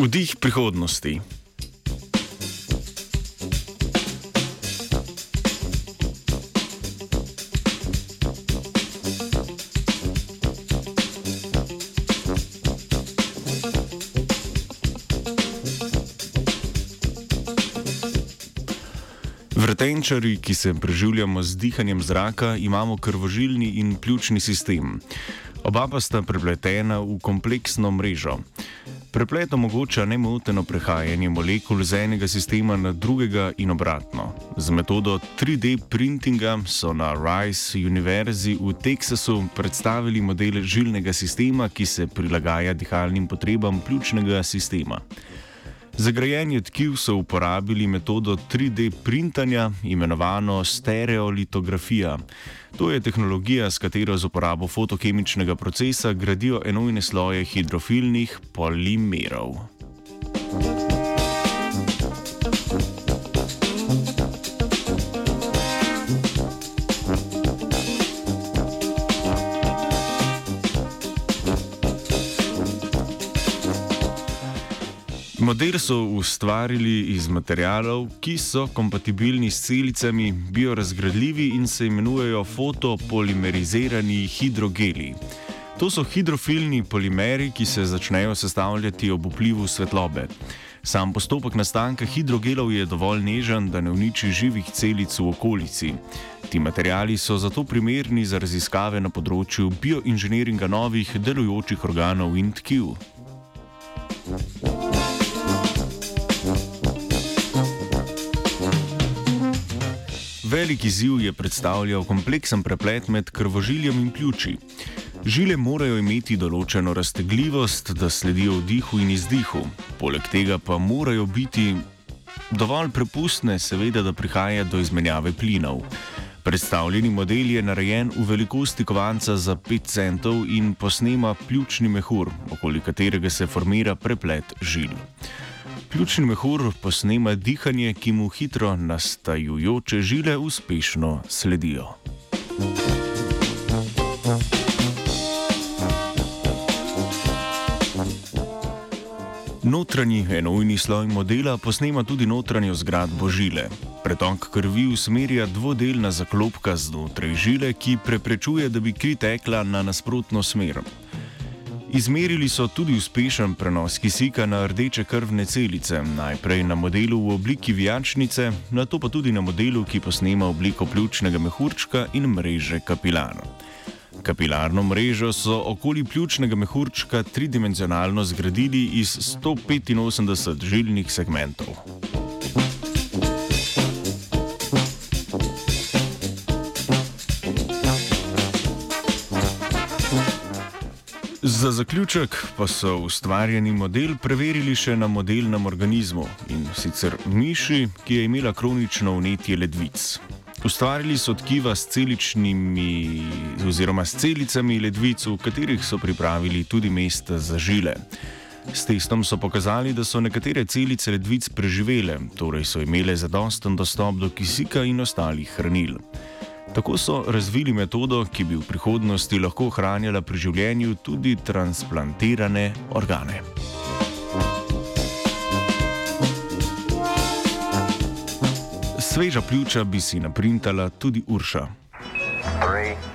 Vdih prihodnosti. Vrtenčari, ki se preživljamo z dihanjem zraka, imamo krvožilni in pljučni sistem. Oba pa sta prepletena v kompleksno mrežo. Preplet omogoča nemoteno prehajanje molekul z enega sistema na drugega in obratno. Z metodo 3D printinga so na Rice Univerzi v Teksasu predstavili model žilnega sistema, ki se prilagaja dihalnim potrebam pljučnega sistema. Za grajenje tkiv so uporabili metodo 3D printanja, imenovano stereolitografija. To je tehnologija, s katero z uporabo fotokemičnega procesa gradijo enojne sloje hidrofilnih polimerov. Model so ustvarili iz materijalov, ki so kompatibilni s celicami, biorazgradljivi in se imenujejo fotopolimerizirani hidrogeli. To so hidrofilni polimeri, ki se začnejo sestavljati ob vplivu svetlobe. Sam postopek nastanka hidrogelov je dovolj nežen, da ne uniči živih celic v okolici. Ti materijali so zato primerni za raziskave na področju bioinženiringa novih delujočih organov in tkiv. Thank you. Veliki ziv je predstavljal kompleksen preplet med krvožiljem in pljuči. Žile morajo imeti določeno raztegljivost, da sledijo vdihu in izdihu, poleg tega pa morajo biti dovolj prepustne, seveda, da prihaja do izmenjave plinov. Predstavljeni model je narejen v velikosti kovanca za 5 centov in posnema pljučni mehur, okoli katerega se formira preplet žil. Ključni mehur posnema dihanje, ki mu hitro nastajajoče žile uspešno sledijo. Notranji enojni sloj modela posnema tudi notranjo zgradbo žile. Pretok krvi usmerja dvodelna zaklopka znotraj žile, ki preprečuje, da bi kri tekla na nasprotno smer. Izmerili so tudi uspešen prenos kisika na rdeče krvne celice, najprej na modelu v obliki vijačnice, na to pa tudi na modelu, ki posnema obliko pljučnega mehurčka in mreže kapilarno. Kapilarno mrežo so okoli pljučnega mehurčka tridimenzionalno zgradili iz 185 žilnih segmentov. Za zaključek pa so ustvarjeni model preverili še na modelnem organizmu in sicer miši, ki je imela kronično vnetje ledvic. Ustvarili so tkiva s celičnimi oziroma s celicami ledvic, v katerih so pripravili tudi mesta za žile. S testom so pokazali, da so nekatere celice ledvic preživele, torej so imele zadosten dostop do kisika in ostalih hranil. Tako so razvili metodo, ki bi v prihodnosti lahko ohranjala pri življenju tudi transplantirane organe. Sveža pljuča bi si naprintala tudi Urša. Three.